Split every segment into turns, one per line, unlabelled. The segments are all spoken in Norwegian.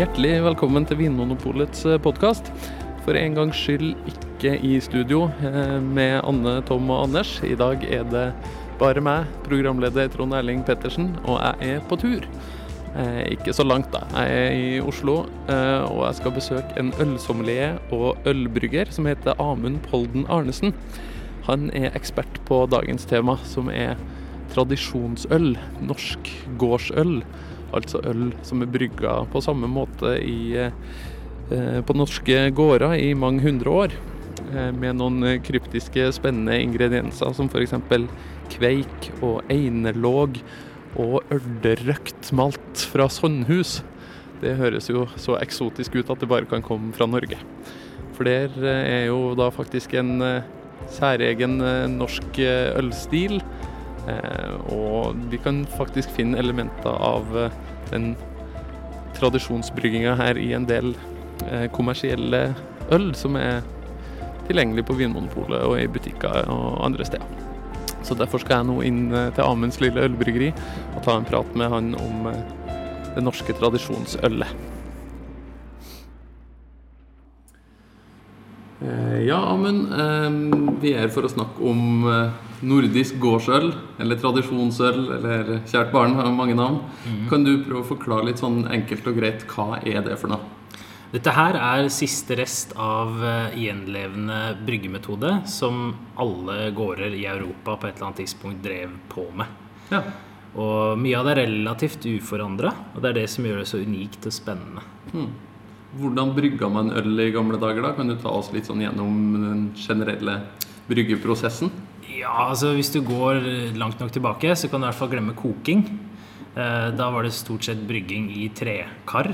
Hjertelig velkommen til Vinmonopolets podkast. For en gangs skyld ikke i studio eh, med Anne, Tom og Anders. I dag er det bare meg, programleder Trond Erling Pettersen, og jeg er på tur. Eh, ikke så langt, da. Jeg er i Oslo, eh, og jeg skal besøke en ølsommelier og ølbrygger som heter Amund Polden Arnesen. Han er ekspert på dagens tema, som er tradisjonsøl. Norsk gårdsøl. Altså øl som er brygga på samme måte i, eh, på norske gårder i mange hundre år. Eh, med noen kryptiske, spennende ingredienser som f.eks. kveik og einelåg og ørderøkt malt fra Sandhus. Det høres jo så eksotisk ut at det bare kan komme fra Norge. For der er jo da faktisk en særegen norsk ølstil Eh, og vi kan faktisk finne elementer av eh, den tradisjonsbrygginga her i en del eh, kommersielle øl som er tilgjengelig på Vinmonopolet og i butikker og andre steder. Så derfor skal jeg nå inn til Amunds lille ølbryggeri og ta en prat med han om det norske tradisjonsølet. Ja, Amund. Vi er for å snakke om nordisk gårdsøl, eller tradisjonsøl, eller kjært barn har mange navn. Mm. Kan du prøve å forklare litt sånn enkelt og greit hva er det for noe?
Dette her er siste rest av eh, gjenlevende bryggemetode som alle gårder i Europa på et eller annet tidspunkt drev på med. Ja. Og mye av det er relativt uforandra, og det er det som gjør det så unikt og spennende. Hmm.
Hvordan brygga man øl i gamle dager? da? Kan du ta oss litt sånn gjennom den generelle bryggeprosessen?
Ja, altså Hvis du går langt nok tilbake, så kan du i hvert fall glemme koking. Eh, da var det stort sett brygging i trekar.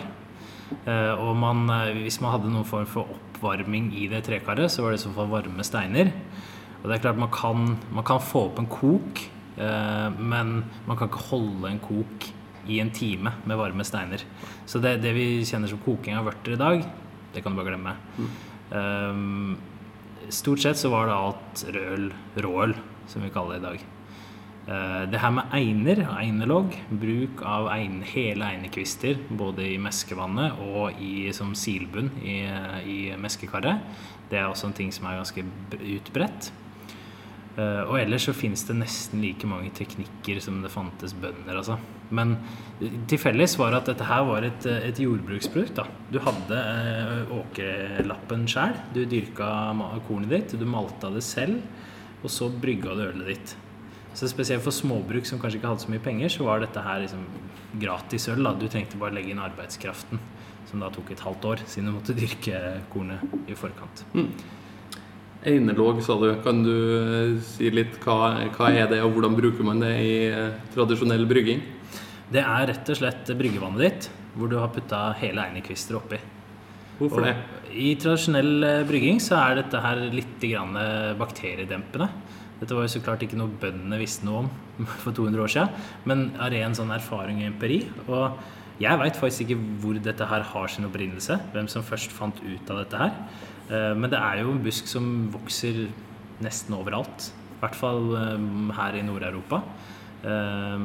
Eh, og man, eh, hvis man hadde noen form for oppvarming i det trekaret, så var det i så fall varme steiner. Og det er klart man kan, man kan få opp en kok, men man kan ikke holde en kok i en time med varme steiner. Så det, det vi kjenner som koking av vørter i dag, det kan du bare glemme. Mm. Um, Stort sett så var det alt røl, råøl, som vi kaller det i dag. Uh, det her med einer, einerlogg, bruk av ein, hele einekvister både i meskevannet og i, som silbunn i, i meskekaret, det er også en ting som er ganske utbredt. Eh, og ellers så finnes det nesten like mange teknikker som det fantes bønder. Altså. Men til felles var at dette her var et, et jordbruksprodukt. Da. Du hadde eh, åkerlappen sjæl. Du dyrka kornet ditt, du malta det selv, og så brygga du ølet ditt. Så Spesielt for småbruk som kanskje ikke hadde så mye penger, så var dette her liksom gratis øl. Da. Du trengte bare legge inn arbeidskraften, som da tok et halvt år, siden du måtte dyrke kornet i forkant. Mm.
Einelåg, sa du. Kan du eh, si litt hva, hva, er det, og hvordan bruker man det i eh, tradisjonell brygging?
Det er rett og slett bryggevannet ditt, hvor du har putta hele einekvister oppi.
Hvorfor og det?
I tradisjonell eh, brygging så er dette her litt bakteriedempende. Dette var jo så klart ikke noe bøndene visste noe om for 200 år siden, men av ren sånn erfaring og empiri. Og jeg veit faktisk ikke hvor dette her har sin opprinnelse, hvem som først fant ut av dette her. Eh, men det er jo en busk som vokser nesten overalt. I hvert fall eh, her i Nord-Europa. Eh,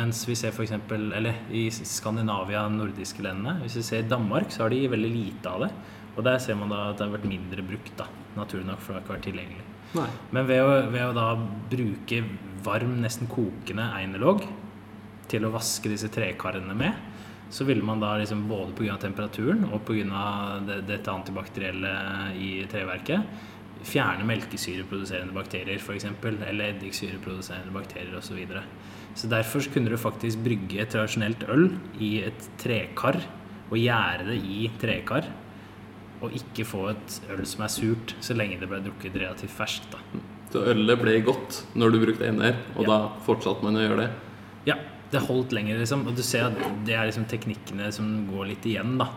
mens vi ser f.eks. Eller i Skandinavia, nordiske landene. Hvis vi ser Danmark, så har de veldig lite av det. Og der ser man da at det har vært mindre brukt, da, naturlig nok, for det har ikke vært tilgjengelig. Nei. Men ved å, ved å, da bruke varm, nesten kokende einerlogg til å vaske disse trekarene med, så ville man da liksom både pga. temperaturen og pga. Det, dette antibakterielle i treverket fjerne melkesyreproduserende bakterier f.eks. Eller eddiksyreproduserende bakterier osv. Så, videre. så derfor kunne du faktisk brygge et tradisjonelt øl i et trekar og gjære det i trekar. Og ikke få et øl som er surt, så lenge det ble drukket relativt ferskt. Da.
Så ølet ble godt når du brukte NR, og ja. da fortsatte man å gjøre det?
Ja, det holdt lenger, liksom. Og du ser at det er liksom teknikkene som går litt igjen, da.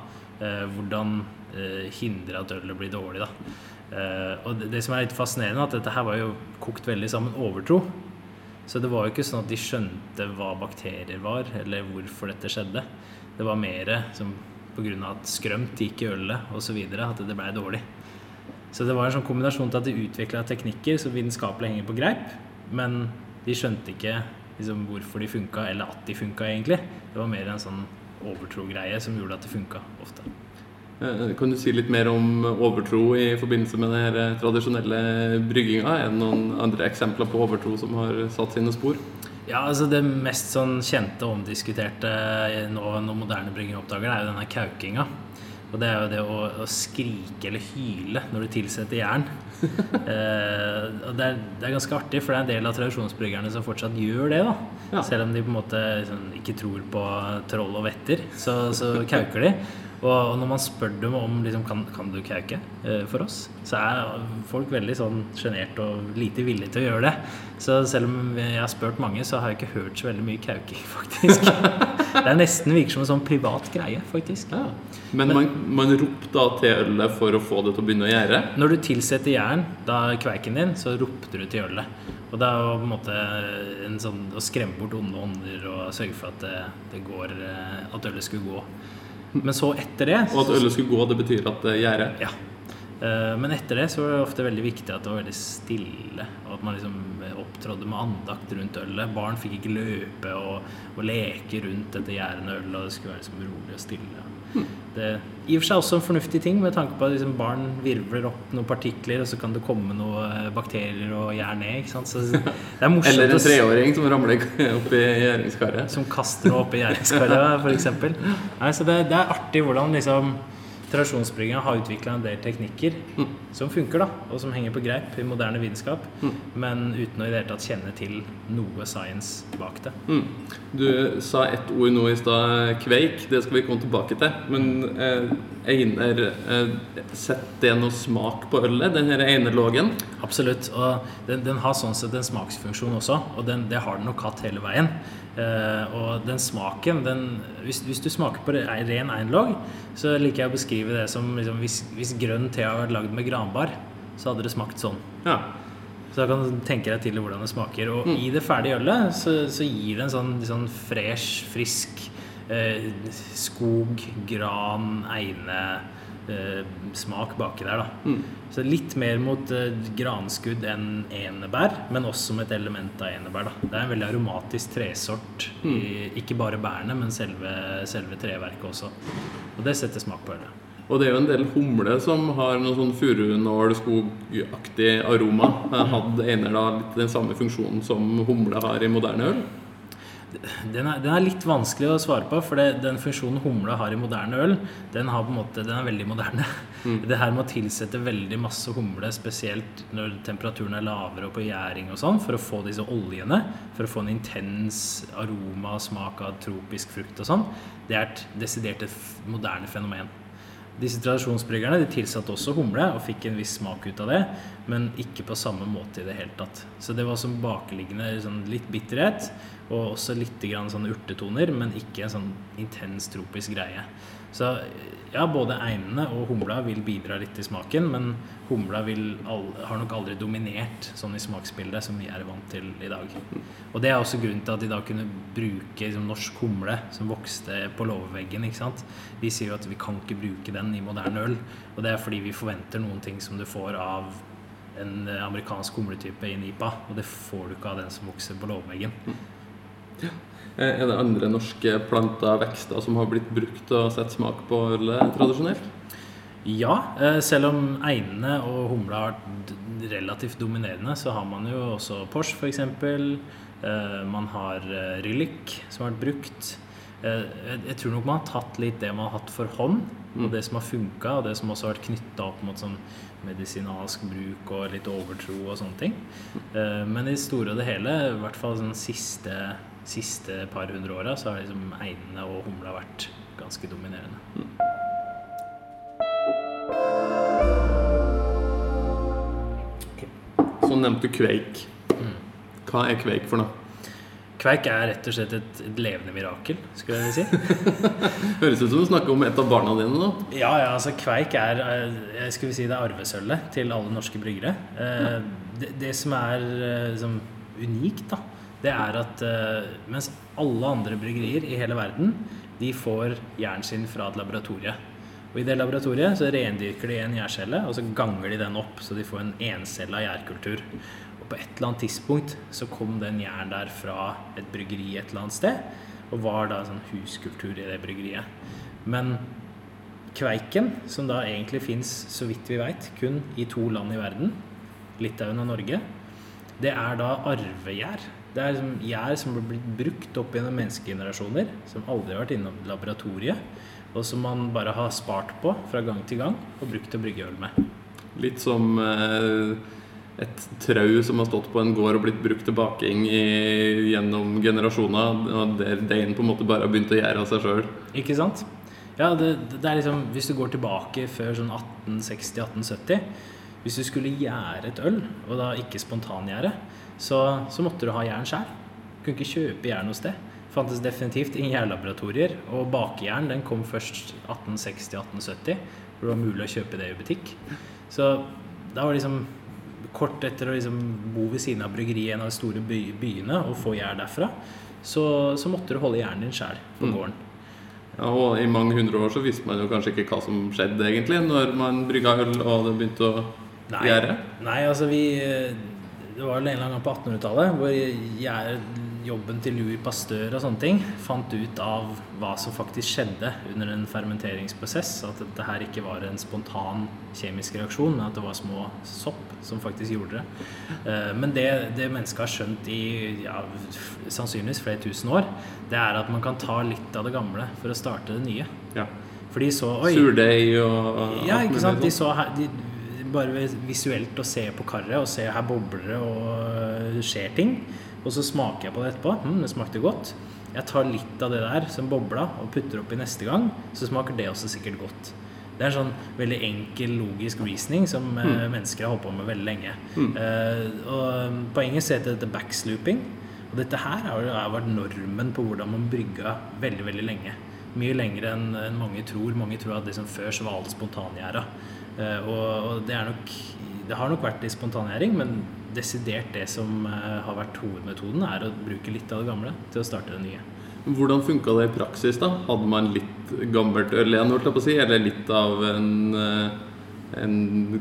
Eh, hvordan eh, hindre at ølet blir dårlig, da. Eh, og det, det, som er litt fascinerende, at dette her var jo kokt veldig sammen overtro. Så det var jo ikke sånn at de skjønte hva bakterier var, eller hvorfor dette skjedde. Det var mer som pga. at skrømt gikk i ølet osv. at det ble dårlig. Så det var en sånn kombinasjon til at de utvikla teknikker som vitenskapelig henger på greip, men de skjønte ikke liksom, hvorfor de funka, eller at de funka, egentlig. Det var mer en sånn overtro-greie som gjorde at det funka ofte.
Eh, Kan du si litt mer om overtro i forbindelse med den eh, tradisjonelle brygginga? Er det noen andre eksempler på overtro som har satt sine spor?
Ja, altså Det mest sånn kjente og omdiskuterte nå når moderne brygging oppdager det, er jo denne kaukinga. Og det er jo det å, å skrike eller hyle når du tilsetter jern. eh, og det er, det er ganske artig, for det er en del av tradisjonsbryggerne som fortsatt gjør det. da
Ja.
Selv om de på en måte sånn, ikke tror på troll og vetter, så, så kauker de. Og, og når man spør dem om liksom, kan, kan du kauke eh, for oss, så er folk veldig sånn sjenert og lite villige til å gjøre det. Så selv om jeg har spurt mange, så har jeg ikke hørt så veldig mye kauking, faktisk. det er nesten virker som en sånn privat greie, faktisk.
Ja. Men man, man ropte da til ølet for å få det til å begynne å gjære?
Når du tilsetter jern, da kveiken din, så ropte du til ølet. Og det er jo på en måte en sånn å skremme bort onde ånder og sørge for at det, det går eh, At ølet skulle gå. Men så etter det
Og at ølet skulle gå, det betyr at det gjærer?
Ja. Eh, Men etter det så var det ofte veldig viktig at det var veldig stille, og at man liksom opptrådde med andakt rundt ølet. Barn fikk ikke løpe og, og leke rundt dette gjærende ølet, og det skulle være liksom rolig og stille. Det er i og for seg også en fornuftig ting, med tanke på at liksom barn virvler opp noen partikler, og så kan det komme noen bakterier og gjær ned. ikke sant? Så det er
Eller en treåring som ramler opp i gjæringskaret?
som kaster noe i gjæringskaret, f.eks. Så det, det er artig hvordan liksom tradisjonsbrygginga har utvikla en del teknikker som funker, da, og som henger på greip i moderne vitenskap, men uten å i det hele tatt kjenne til noe science bak det.
Mm. Du sa ett ord nå i stad, kveik. Det skal vi komme tilbake til. Men eh, Einer, eh, setter det noe smak på ølet, den her einerlågen?
Absolutt. Og den, den har sånn sett en smaksfunksjon også, og den, det har den nok hatt hele veien. Eh, og den smaken den, hvis, hvis du smaker på ren einerlåg, så liker jeg å beskrive det som liksom, hvis, hvis grønn te hadde vært lagd med granbar, så hadde det smakt sånn.
Ja.
Så da kan du tenke deg til hvordan det smaker. Og i det ferdige ølet så, så gir det en sånn, sånn fresh, frisk skog, gran, eine eh, smak baki der, da. Så litt mer mot eh, granskudd enn enebær, men også med et element av enebær. da. Det er en veldig aromatisk tresort. I, ikke bare bærene, men selve, selve treverket også. Og det setter smak på ølet.
Og det er jo en del humle som har noe sånn furunålskogaktig aroma. Hadde Einer da litt den samme funksjonen som humle har i moderne øl?
Den er, den er litt vanskelig å svare på, for det, den funksjonen humle har i moderne øl, den, har på en måte, den er veldig moderne. Det her med å tilsette veldig masse humle, spesielt når temperaturen er lavere og på gjæring og sånn, for å få disse oljene, for å få en intens aroma og smak av tropisk frukt og sånn, det er et desidert et moderne fenomen. Disse tradisjonsbryggerne de tilsatte også humle og fikk en viss smak ut av det, men ikke på samme måte i det hele tatt. Så det var som bakliggende sånn litt bitterhet og også litt sånn urtetoner, men ikke en sånn intens tropisk greie. Så ja, både einene og humla vil bidra litt til smaken, men humla har nok aldri dominert sånn i smaksbildet som vi er vant til i dag. Og det er også grunnen til at de da kunne bruke liksom, norsk humle som vokste på låveveggen. ikke sant? Vi sier jo at vi kan ikke bruke den i moderne øl, og det er fordi vi forventer noen ting som du får av en amerikansk humletype i Nipa, og det får du ikke av den som vokser på låveveggen.
Eh, Er det andre norske planter, vekster, som har blitt brukt og sett smak på ølet tradisjonelt?
Ja, eh, selv om einene og humla har vært relativt dominerende, så har man jo også Porsche f.eks. Eh, man har Rylik som har vært brukt. Jeg, tror nok man har tatt litt det man har hatt for hånd, og det som har funka, og det som også har vært knytta opp mot sånn medisinalsk bruk og litt overtro og sånne ting. Eh, men i det store og det hele, i hvert fall sånn siste, siste par hundre åra, så har liksom einene og humla vært ganske dominerende.
Så nevnte du kveik. Hva er kveik for noe?
Kveik er rett og slett et, et levende mirakel, skulle jeg si.
Høres ut som du snakker om et av barna dine nå.
Ja, ja, altså Kveik er eh, jeg skulle si det er arvesølvet til alle norske bryggere. Eh, Det, det som er eh, liksom, unikt, da, det er at eh, mens alle andre bryggerier i hele verden de får jern sin fra et laboratorie. Og I det laboratoriet så rendyrker de en gjærcelle, og så ganger de den opp, så de får en encella gjærkultur. Og På et eller annet tidspunkt så kom den jern der fra et bryggeri et eller annet sted. og var da en sånn huskultur i det bryggeriet. Men Kveiken, som da egentlig fins, så vidt vi veit, kun i to land i verden, Litauen og Norge, det er da arvegjær. Det er liksom gjær som har blitt brukt opp gjennom menneskegenerasjoner, som aldri har vært innom laboratoriet, og som man bare har spart på fra gang til gang og brukt til å brygge øl med.
Litt som eh, et trau som har stått på en gård og blitt brukt til baking i, gjennom generasjoner, og der deigen på en måte bare har begynt å gjære av seg sjøl.
Ikke sant? Ja, det, det er liksom Hvis du går tilbake før sånn 1860-1870 Hvis du skulle gjære et øl, og da ikke spontangjære, så, så måtte du ha jern sjøl. Kunne ikke kjøpe jern sted. Det fantes definitivt ingen jernlaboratorier. Og bakejern den kom først 1860-1870, hvor det var mulig å kjøpe det i butikk. Så da var det liksom kort etter å liksom bo ved siden av bryggeriet i en av de store by byene og få jern derfra, så, så, måtte du holde jernet din sjæl på
Mm.
gården.
Ja, og I mange hundre år så visste man jo kanskje ikke hva som skjedde egentlig når man brygga øl og det begynte å gjære.
nei, altså vi Det var en eller annen gang på 1800-tallet hvor jeg, jobben til Louis Pasteur og sånne ting fant ut av hva som faktisk skjedde under en fermenteringsprosess. At dette her ikke var en spontan kjemisk reaksjon, men at det var små sopp som faktisk gjorde det. Eh, Men det, det mennesket har skjønt i ja, sannsynligvis flere tusen år, det er at man kan ta litt av det gamle for å starte det nye.
Ja.
For de så
Surdeig og
ja, ikke sant? De så her, de, bare visuelt å se på karret og se her bobler det og øh, skjer ting. Og så smaker jeg på det etterpå. Hm, det smakte godt. Jeg tar litt av det der som bobla og putter oppi neste gang, så smaker det også sikkert godt. Det er en sånn veldig enkel, logisk reasoning som mm. mennesker har holdt på med veldig lenge. Eh, og På engelsk heter dette backslooping. Og dette her har har vært normen på hvordan man brygga veldig, veldig lenge. Mye lenger enn mange tror. Mange tror at liksom før så var alt spontangjæra. Eh, og, det nok Det har nok vært i spontangjæring, men desidert det som eh, har vært hovedmetoden, er å bruke litt av det gamle til å starte det nye.
Hvordan funka det i praksis? da? Hadde man litt gammelt øl igjen, holdt jeg på å si? Eller litt av en, eh, en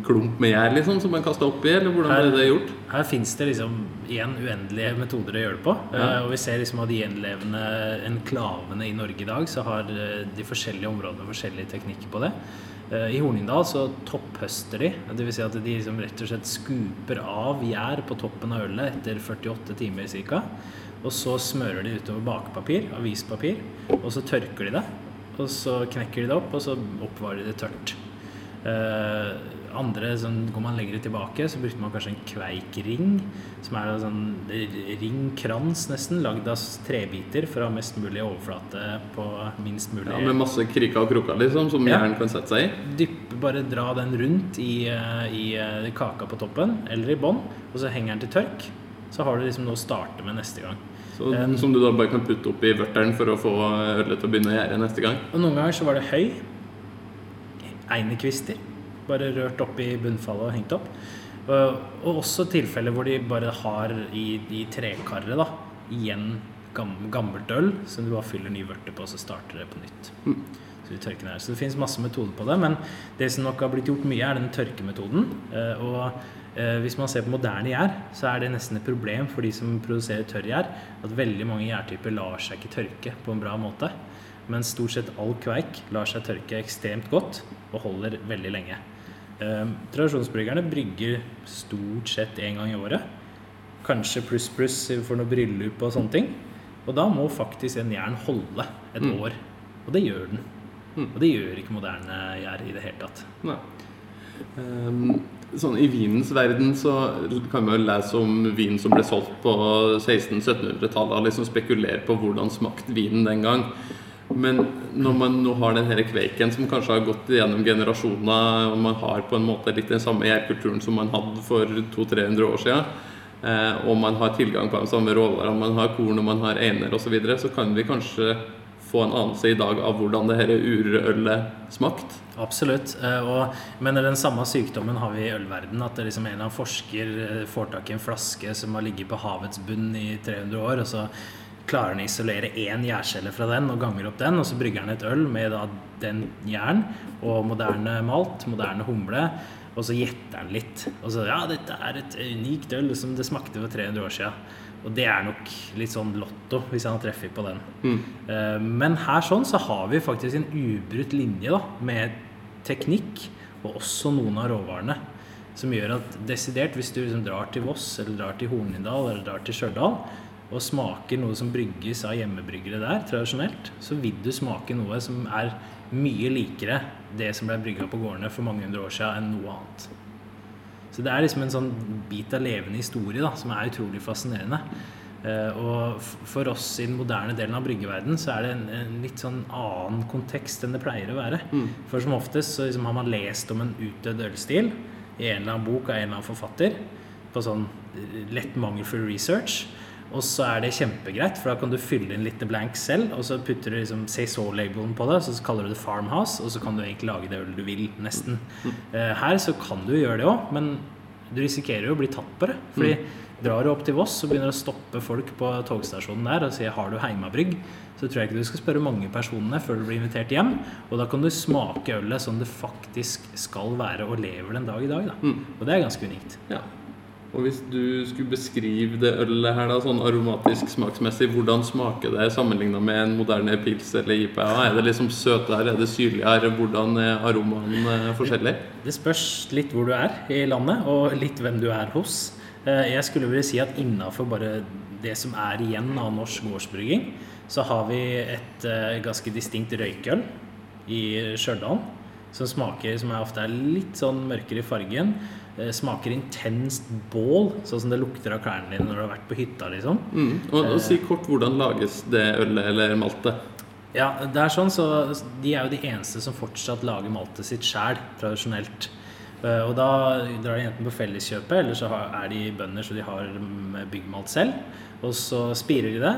klump med gjær liksom, som man kasta oppi? Eller hvordan ble det gjort?
Her fins det liksom igjen uendelige metoder å gjøre det på.
Ja.
Og vi ser liksom av de gjenlevende enklavene i Norge i dag, så har de forskjellige områdene forskjellige teknikker på det. Eh, I Hornindal så topphøster de. Dvs. Si at de liksom rett og slett skuper av gjær på toppen av ølet etter 48 timer ca. Og så smører de utover bakepapir, avispapir, og så tørker de det. Og så knekker de det opp, og så oppvarer de det tørt. Eh, andre, sånn, Går man lenger tilbake, så brukte man kanskje en kveikring. Som er en sånn ringkrans, nesten, lagd av trebiter for å ha mest mulig overflate på minst mulig
Ja, Med masse kriker og kroker liksom, som
Ja.
jern kan sette seg i?
Dypp, bare dra den rundt i, eh, i eh, kaka på toppen, eller i bånn, og så henger den til tørk. Så har du liksom noe å starte med neste gang.
Så,
Um,
som du da bare kan putte oppi vørteren for å få ølet til å begynne å gjære neste gang?
Og noen ganger så var det høy. Einekvister. Bare rørt opp i bunnfallet og hengt opp. Og, og også tilfeller hvor de bare har i, i trekarret da, igjen gammelt øl som du bare fyller ny vørte på, og så starter det på nytt. Så, du tørker ned. så det finnes masse metoder på det, men det som nok har blitt gjort mye, er den tørkemetoden. Eh, og eh, hvis man ser på moderne gjær, så er det nesten et problem for de som produserer tørr gjær, at veldig mange gjærtyper lar seg ikke tørke på en bra måte. Men stort sett all kveik lar seg tørke ekstremt godt og holder veldig lenge. Eh, tradisjonsbryggerne brygger stort sett én gang i året. Kanskje pluss pluss for noe bryllup og sånne ting. Og da må faktisk en jern holde et
Mm.
år. Og det gjør den.
Mm.
Og det gjør ikke moderne gjær i det hele tatt.
Nei. Um, sånn I vinens verden så kan man jo lese om vin som ble solgt på 1600-1700-tallet, og liksom spekulere på hvordan smakte vinen den gang. Men når man nå har den her kveiken som kanskje har gått gjennom generasjoner, og man har på en måte litt den samme jærkulturen som man hadde for 200-300 år siden, eh, og man har tilgang på de samme råvarene, man har korn og man har einer osv., så, videre, så kan vi kanskje få en anelse i dag av hvordan det her urølet smakte.
Absolutt. eh, Og, men den samme sykdommen har vi i ølverden. At det liksom en av forsker eh, får tak i en flaske som har ligget på havets bunn i 300 år, og så klarer han å isolere én gjærcelle fra den og ganger opp den, og så brygger han et øl med da den jern og moderne malt, moderne humle. Og så gjetter han litt. Og så Ja, dette er et unikt øl som det smakte for 300 år siden. Og det er nok litt sånn lotto, hvis han treffer på den. Mm. Men her sånn så har vi faktisk en ubrutt linje da, med teknikk og også noen av råvarene. Som gjør at desidert, hvis du liksom drar til Voss eller drar til Hornindal eller drar til Stjørdal og smaker noe som brygges av hjemmebryggere der, tradisjonelt, så vil du smake noe som er mye likere det som ble brygga på gårdene for mange hundre år siden, enn noe annet. Så det er liksom en sånn bit av levende historie da, som er utrolig fascinerende. Eh, og for oss i den moderne delen av bryggeverden så er det en, en litt sånn annen kontekst enn det pleier å være. For som oftest så liksom har man lest om en utdødd ølstil i en eller annen bok av en eller annen forfatter på sånn lett mangelfull research. Og så er det kjempegreit, for da kan du fylle inn litt blank selv, og så putter du liksom Saison-labelen på det, så kaller du det Farmhouse, og så kan du egentlig lage det ølet du vil, nesten. Eh, Her så kan du gjøre det òg, men du risikerer jo å bli tatt på det. Fordi drar du opp til Voss og begynner å stoppe folk på togstasjonen der og sier 'har du heimabrygg', så tror jeg ikke du skal spørre mange personene før du blir invitert hjem. Og da kan du smake ølet som det faktisk skal være og lever den dag i dag. Da. Og det er ganske unikt.
Ja. Og hvis du skulle beskrive det ølet her da, sånn aromatisk smaksmessig, hvordan smaker det sammenligna med en moderne pils eller IPA? Er det liksom søtere, er det syrligere? Hvordan er aromaen eh, forskjellig?
Det spørs litt hvor du er i landet, og litt hvem du er hos. Eh, Jeg skulle vel si at innafor bare det som er igjen av norsk gårdsbrygging, så har vi et eh, ganske distinkt røykøl i Stjørdal. Som smaker som er ofte er litt sånn mørkere i fargen. Eh, Smaker intenst bål, sånn som det lukter av klærne dine når du har vært på hytta. liksom.
Mm. Og, og si kort hvordan lages det ølet eller maltet?
Ja, det er sånn, så De er jo de eneste som fortsatt lager maltet sitt sjæl, tradisjonelt. Eh, Og da drar de enten på Felleskjøpet, eller så er de bønder så de har byggmalt selv. Og så spirer de det.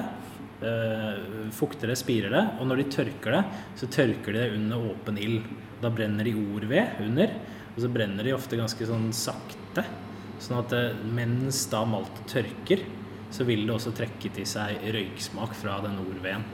Eh, Fukter det, spirer det. Og når de tørker det, så tørker de det under åpen ild. Da brenner de ordved under. Og så brenner de ofte ganske sånn sakte. Sånn at eh, mens da maltet tørker, så vil det også trekke til seg røyksmak fra den orveen.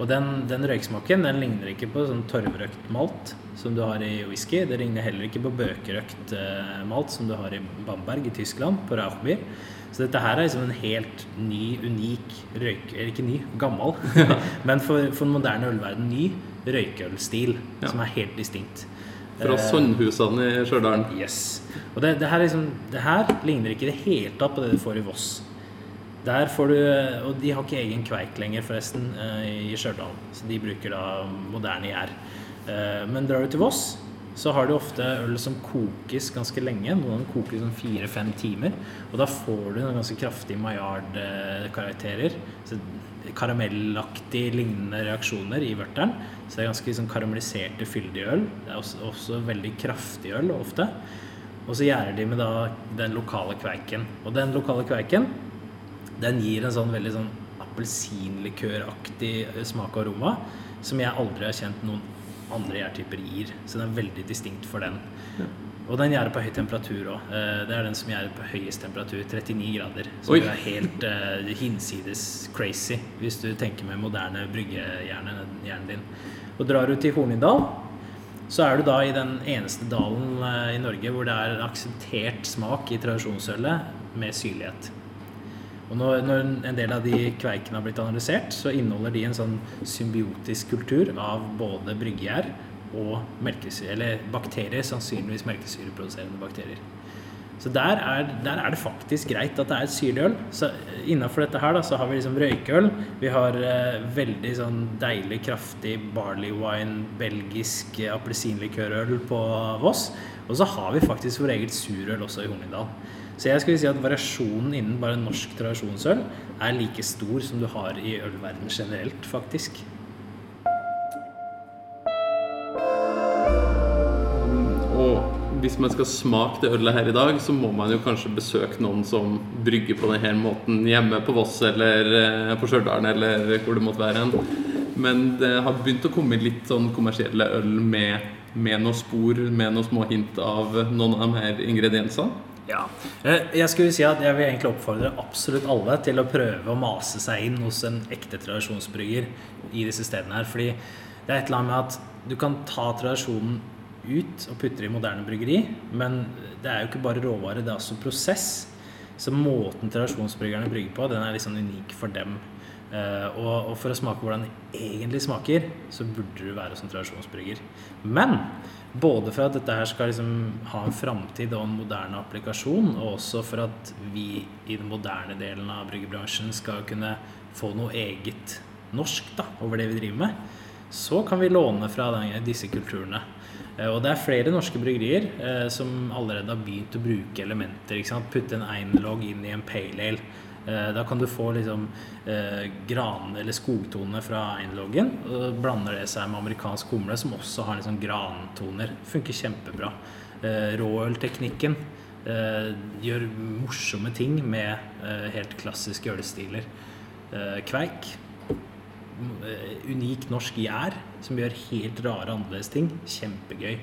Og den, den røyksmaken den ligner ikke på sånn torvrøkt malt som du har i whisky. Det ligner heller ikke på bøkerøkt eh, malt som du har i Bamberg i Tyskland, på Rauchbier. Så dette her er liksom en helt ny, unik røyk... Eller ikke ny, gammel, men for, for den moderne ølverden ny røykølstil
Ja.
som er helt distinkt.
Fra
Eh,
Sandhusene i Stjørdal.
Yes. Og det, det, her liksom, det her ligner ikke i det hele tatt på det du får i Voss. Der får du, Og de har ikke egen kveik lenger, forresten, eh, i Stjørdal. Så de bruker da moderne gjær. Eh, Men drar du til Voss, så har du ofte øl som kokes ganske lenge. Noen koker sånn fire-fem timer. Og da får du noen ganske kraftige Maillard-karakterer. Karamellaktig lignende reaksjoner i vørteren. Så det er ganske sånn karamelliserte, fyldige øl. Det er også, også veldig kraftig øl ofte. Og så gjærer de med da den lokale kveiken. Og den lokale kveiken den gir en sånn veldig sånn appelsinlikøraktig smak og aroma som jeg aldri har kjent noen andre gjærtyper gir. Så den er veldig distinkt for den. Og den gjærer på høy temperatur òg. Det er den som gjærer på høyest temperatur, 39 grader. Så
Oi.
det er helt uh, hinsides crazy hvis du tenker med moderne bryggejernet din. Og drar du til Hornindal, så er du da i den eneste dalen eh, i Norge hvor det er en akseptert smak i tradisjonsølet med syrlighet. Og når, når en del av de kveikene har blitt analysert, så inneholder de en sånn symbiotisk kultur av både bryggegjær og melkesyre, eller bakterier, sannsynligvis melkesyreproduserende bakterier. Så der er, der er det faktisk greit at det er et syrlig øl. Så innafor dette her da, så har vi liksom røykeøl. Vi har eh, veldig sånn deilig, kraftig barley wine, belgisk eh, appelsinlikørøl på Voss. Og så har vi faktisk vår eget surøl også i Hornindal. Så jeg skulle si at variasjonen innen bare norsk tradisjonsøl er like stor som du har i ølverden generelt, faktisk.
Og hvis man skal smake det ølet her i dag, så må man jo kanskje besøke noen som brygger på denne måten hjemme på Voss eller eh, på Stjørdal eller hvor det måtte være. Men det har begynt å komme litt sånn kommersielle øl med, med noen spor, med noen små hint av noen av de her ingrediensene.
Ja. Eh, Jeg skulle si at jeg vil egentlig oppfordre absolutt alle til å prøve å mase seg inn hos en ekte tradisjonsbrygger i disse stedene her. Fordi det er et eller annet med at du kan ta tradisjonen ut og putter i moderne bryggeri. Men det er jo ikke bare råvare, det er også prosess. Så måten tradisjonsbryggerne brygger på, den er liksom unik for dem. Og, og, for å smake hvordan det egentlig smaker, så burde du være som tradisjonsbrygger. Men både for at dette her skal liksom ha en framtid og en moderne applikasjon, og også for at vi i den moderne delen av bryggebransjen skal kunne få noe eget norsk da, over det vi driver med, så kan vi låne fra den, disse kulturene. Uh, og det er flere norske bryggerier eh, som allerede har begynt å bruke elementer. Putte en einlogg inn i en pale ale Eh, da kan du få liksom eh, gran- eller skogtonene fra einloggen. Og blander det seg med amerikansk humle, som også har liksom grantoner. Funker kjempebra. Eh, råølteknikken eh, gjør morsomme ting med eh, helt klassiske ølstiler. Eh, kveik. Eh, unik norsk gjær som gjør helt rare, annerledes ting. Kjempegøy.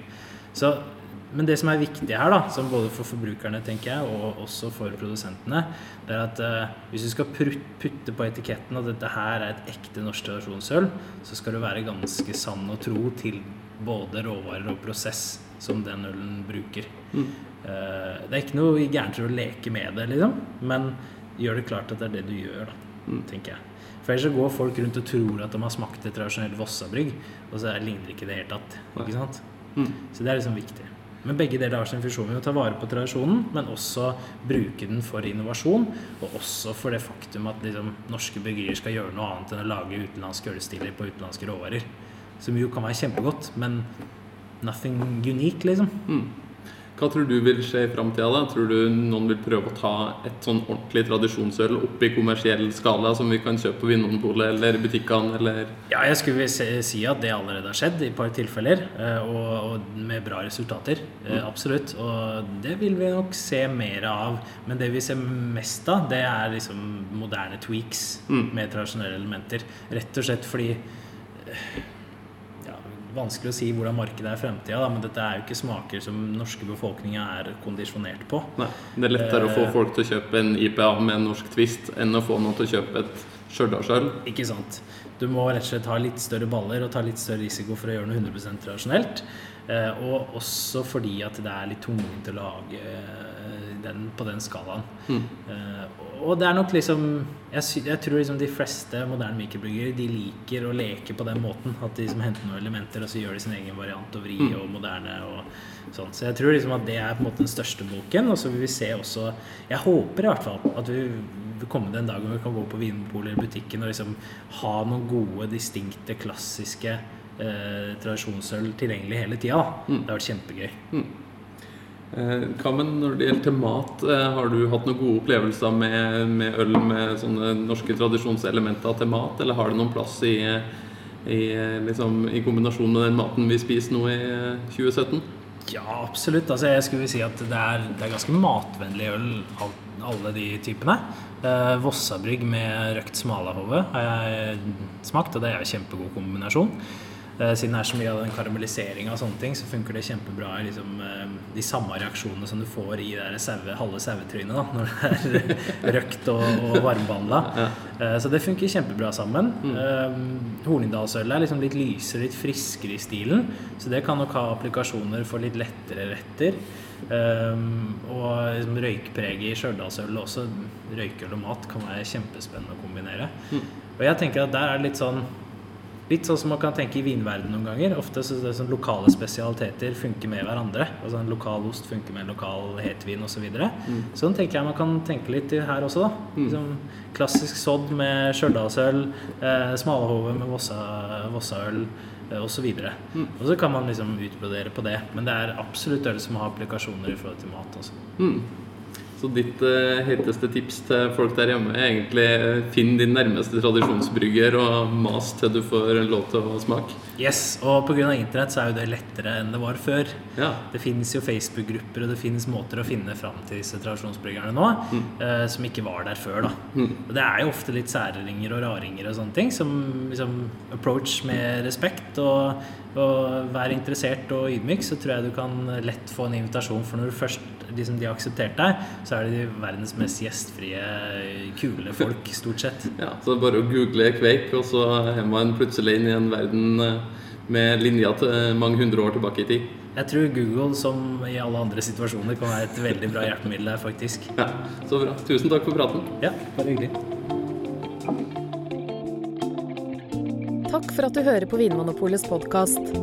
Så men det som er viktig her, da, som både for forbrukerne tenker jeg, og også for produsentene, det er at uh, hvis du skal putte på etiketten at dette her er et ekte norsk tradisjonsøl, så skal du være ganske sann og tro til både råvarer og prosess som den ølen bruker. Mm. Uh, det er ikke noe gærent å leke med det, liksom, men gjør det klart at det er det du gjør, da, mm. tenker jeg. For ellers så går folk rundt og tror at de har smakt et tradisjonelt Vossabrygg, og så ligner det ikke det helt tatt. Ikke sant? Mm. Så det er liksom viktig. Men begge deler har sin funksjon. Vi må ta vare på tradisjonen, men også bruke den for innovasjon. Og også for det faktum at liksom, norske bryggerier skal gjøre noe annet enn å lage utenlandske ølstiler på utenlandske råvarer. Som jo kan være kjempegodt, men nothing unique, liksom. Mm.
Hva tror du vil skje i framtida? Tror du noen vil prøve å ta et sånn ordentlig tradisjonsøl opp i kommersiell skala, som vi kan kjøpe på Vinmonopolet eller butikkene, eller
Ja, jeg skulle si at det allerede har skjedd i et par tilfeller, eh, og, og med bra resultater. Eh, mm. Absolutt. Og det vil vi nok se mer av. Men det vi ser mest av, det er liksom moderne tweaks mm. med tradisjonelle elementer. Rett og slett fordi vanskelig å si hvordan markedet er i fremtida, men dette er jo ikke smaker som den norske befolkninga er kondisjonert på.
Nei, Det er lettere uh, å få eh, folk til å kjøpe en IPA med en norsk twist enn å få noen til å kjøpe et Stjørdalsøl.
Ikke sant. Du må rett og slett ha litt større baller og ta litt større risiko for å gjøre noe 100 tradisjonelt. Uh, og også fordi at det er litt tungvint å lage uh, den på den skalaen. Mm. og det er nok liksom jeg, jeg, tror liksom de fleste moderne mikrobryggere de liker å leke på den måten. At de liksom henter noen elementer og så gjør de sin egen variant og vri mm. og moderne. og sånn. Så jeg tror liksom at det er på en måte den største boken. Og så vil vi se også Jeg håper i hvert fall at vi komme den dagen vi kan gå på Vinmonopolet eller butikken og liksom ha noen gode, distinkte, klassiske eh, tradisjonsøl tilgjengelig hele tida. Mm. Det har vært kjempegøy. Mm.
Eh, hva med når det gjelder til mat? Eh, har du hatt noen gode opplevelser med, med, øl med sånne norske tradisjonselementer til mat, eller har det noen plass i, i, liksom, i kombinasjon med den maten vi spiser nå i 2017?
Ja, absolutt. Altså, jeg skulle si at det er, det er ganske matvennlig øl, alle de typene. Eh, Vossabrygg med røkt smalahove har jeg smakt, og det er en kjempegod kombinasjon. Eh, siden det er så mye av den karamelliseringa og sånne ting, så funker det kjempebra i liksom, eh, de samme reaksjonene som du får i det sauve, halve sauetrynet når det er røkt og, og varmebehandla. Ja. Eh, så det funker kjempebra sammen. Mm. Hornindalsølet er liksom litt lysere, litt friskere i stilen, så det kan nok ha applikasjoner for litt lettere retter. Um, og liksom røykpreget i Stjørdalsølet også røykøl og mat, kan være kjempespennende å kombinere. Mm. Og jeg tenker at der er det litt sånn Litt sånn som man kan tenke i vinverden noen ganger. Ofte så det sånn lokale spesialiteter funker med hverandre. Altså En lokal ost funker med en lokal hetvin osv. Så videre. mm. Sånn tenker jeg man kan tenke litt her også. da mm. liksom, Klassisk sodd med stjørdalsøl, eh, smalahove med vossaøl vossa eh, osv. Og, mm. og så kan man liksom utbrodere på det. Men det er absolutt øl som har applikasjoner i forhold til mat. Også. Mm.
Så ditt uh, heteste tips til folk der hjemme er egentlig uh, finn din nærmeste tradisjonsbrygger og mas til du får lov til å smake.
Yes, og pga. internett så er jo det lettere enn det var før. Ja. Det finnes jo Facebook-grupper og det finnes måter å finne fram til disse tradisjonsbryggerne nå mm. uh, som ikke var der før. da. Mm. Og det er jo ofte litt særringer og raringer og sånne ting som liksom approach med respekt og, og være interessert og ydmyk, så tror jeg du kan lett få en invitasjon. For når du først liksom, de har akseptert deg, så er de verdens mest gjestfrie, kule folk, stort sett.
Ja, Så det er bare å google Kveik, og så er man plutselig inn i en verden eh, med linjer til mange hundre år tilbake i tid.
Jeg tror Google, som i alle andre situasjoner, kan være et veldig bra hjelpemiddel her, faktisk.
Ja, Så bra. Tusen takk for praten.
Ja, bare hyggelig.
Takk for at du hører på Vinmonopolets podkast.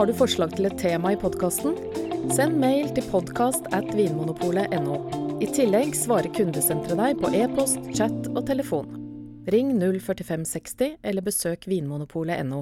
Har du forslag til et tema i podkasten? Send mail til podkast at vinmonopolet.no. I tillegg svarer kundesenteret deg på e-post, chat og telefon. Ring 04560 eller besøk vinmonopolet.no.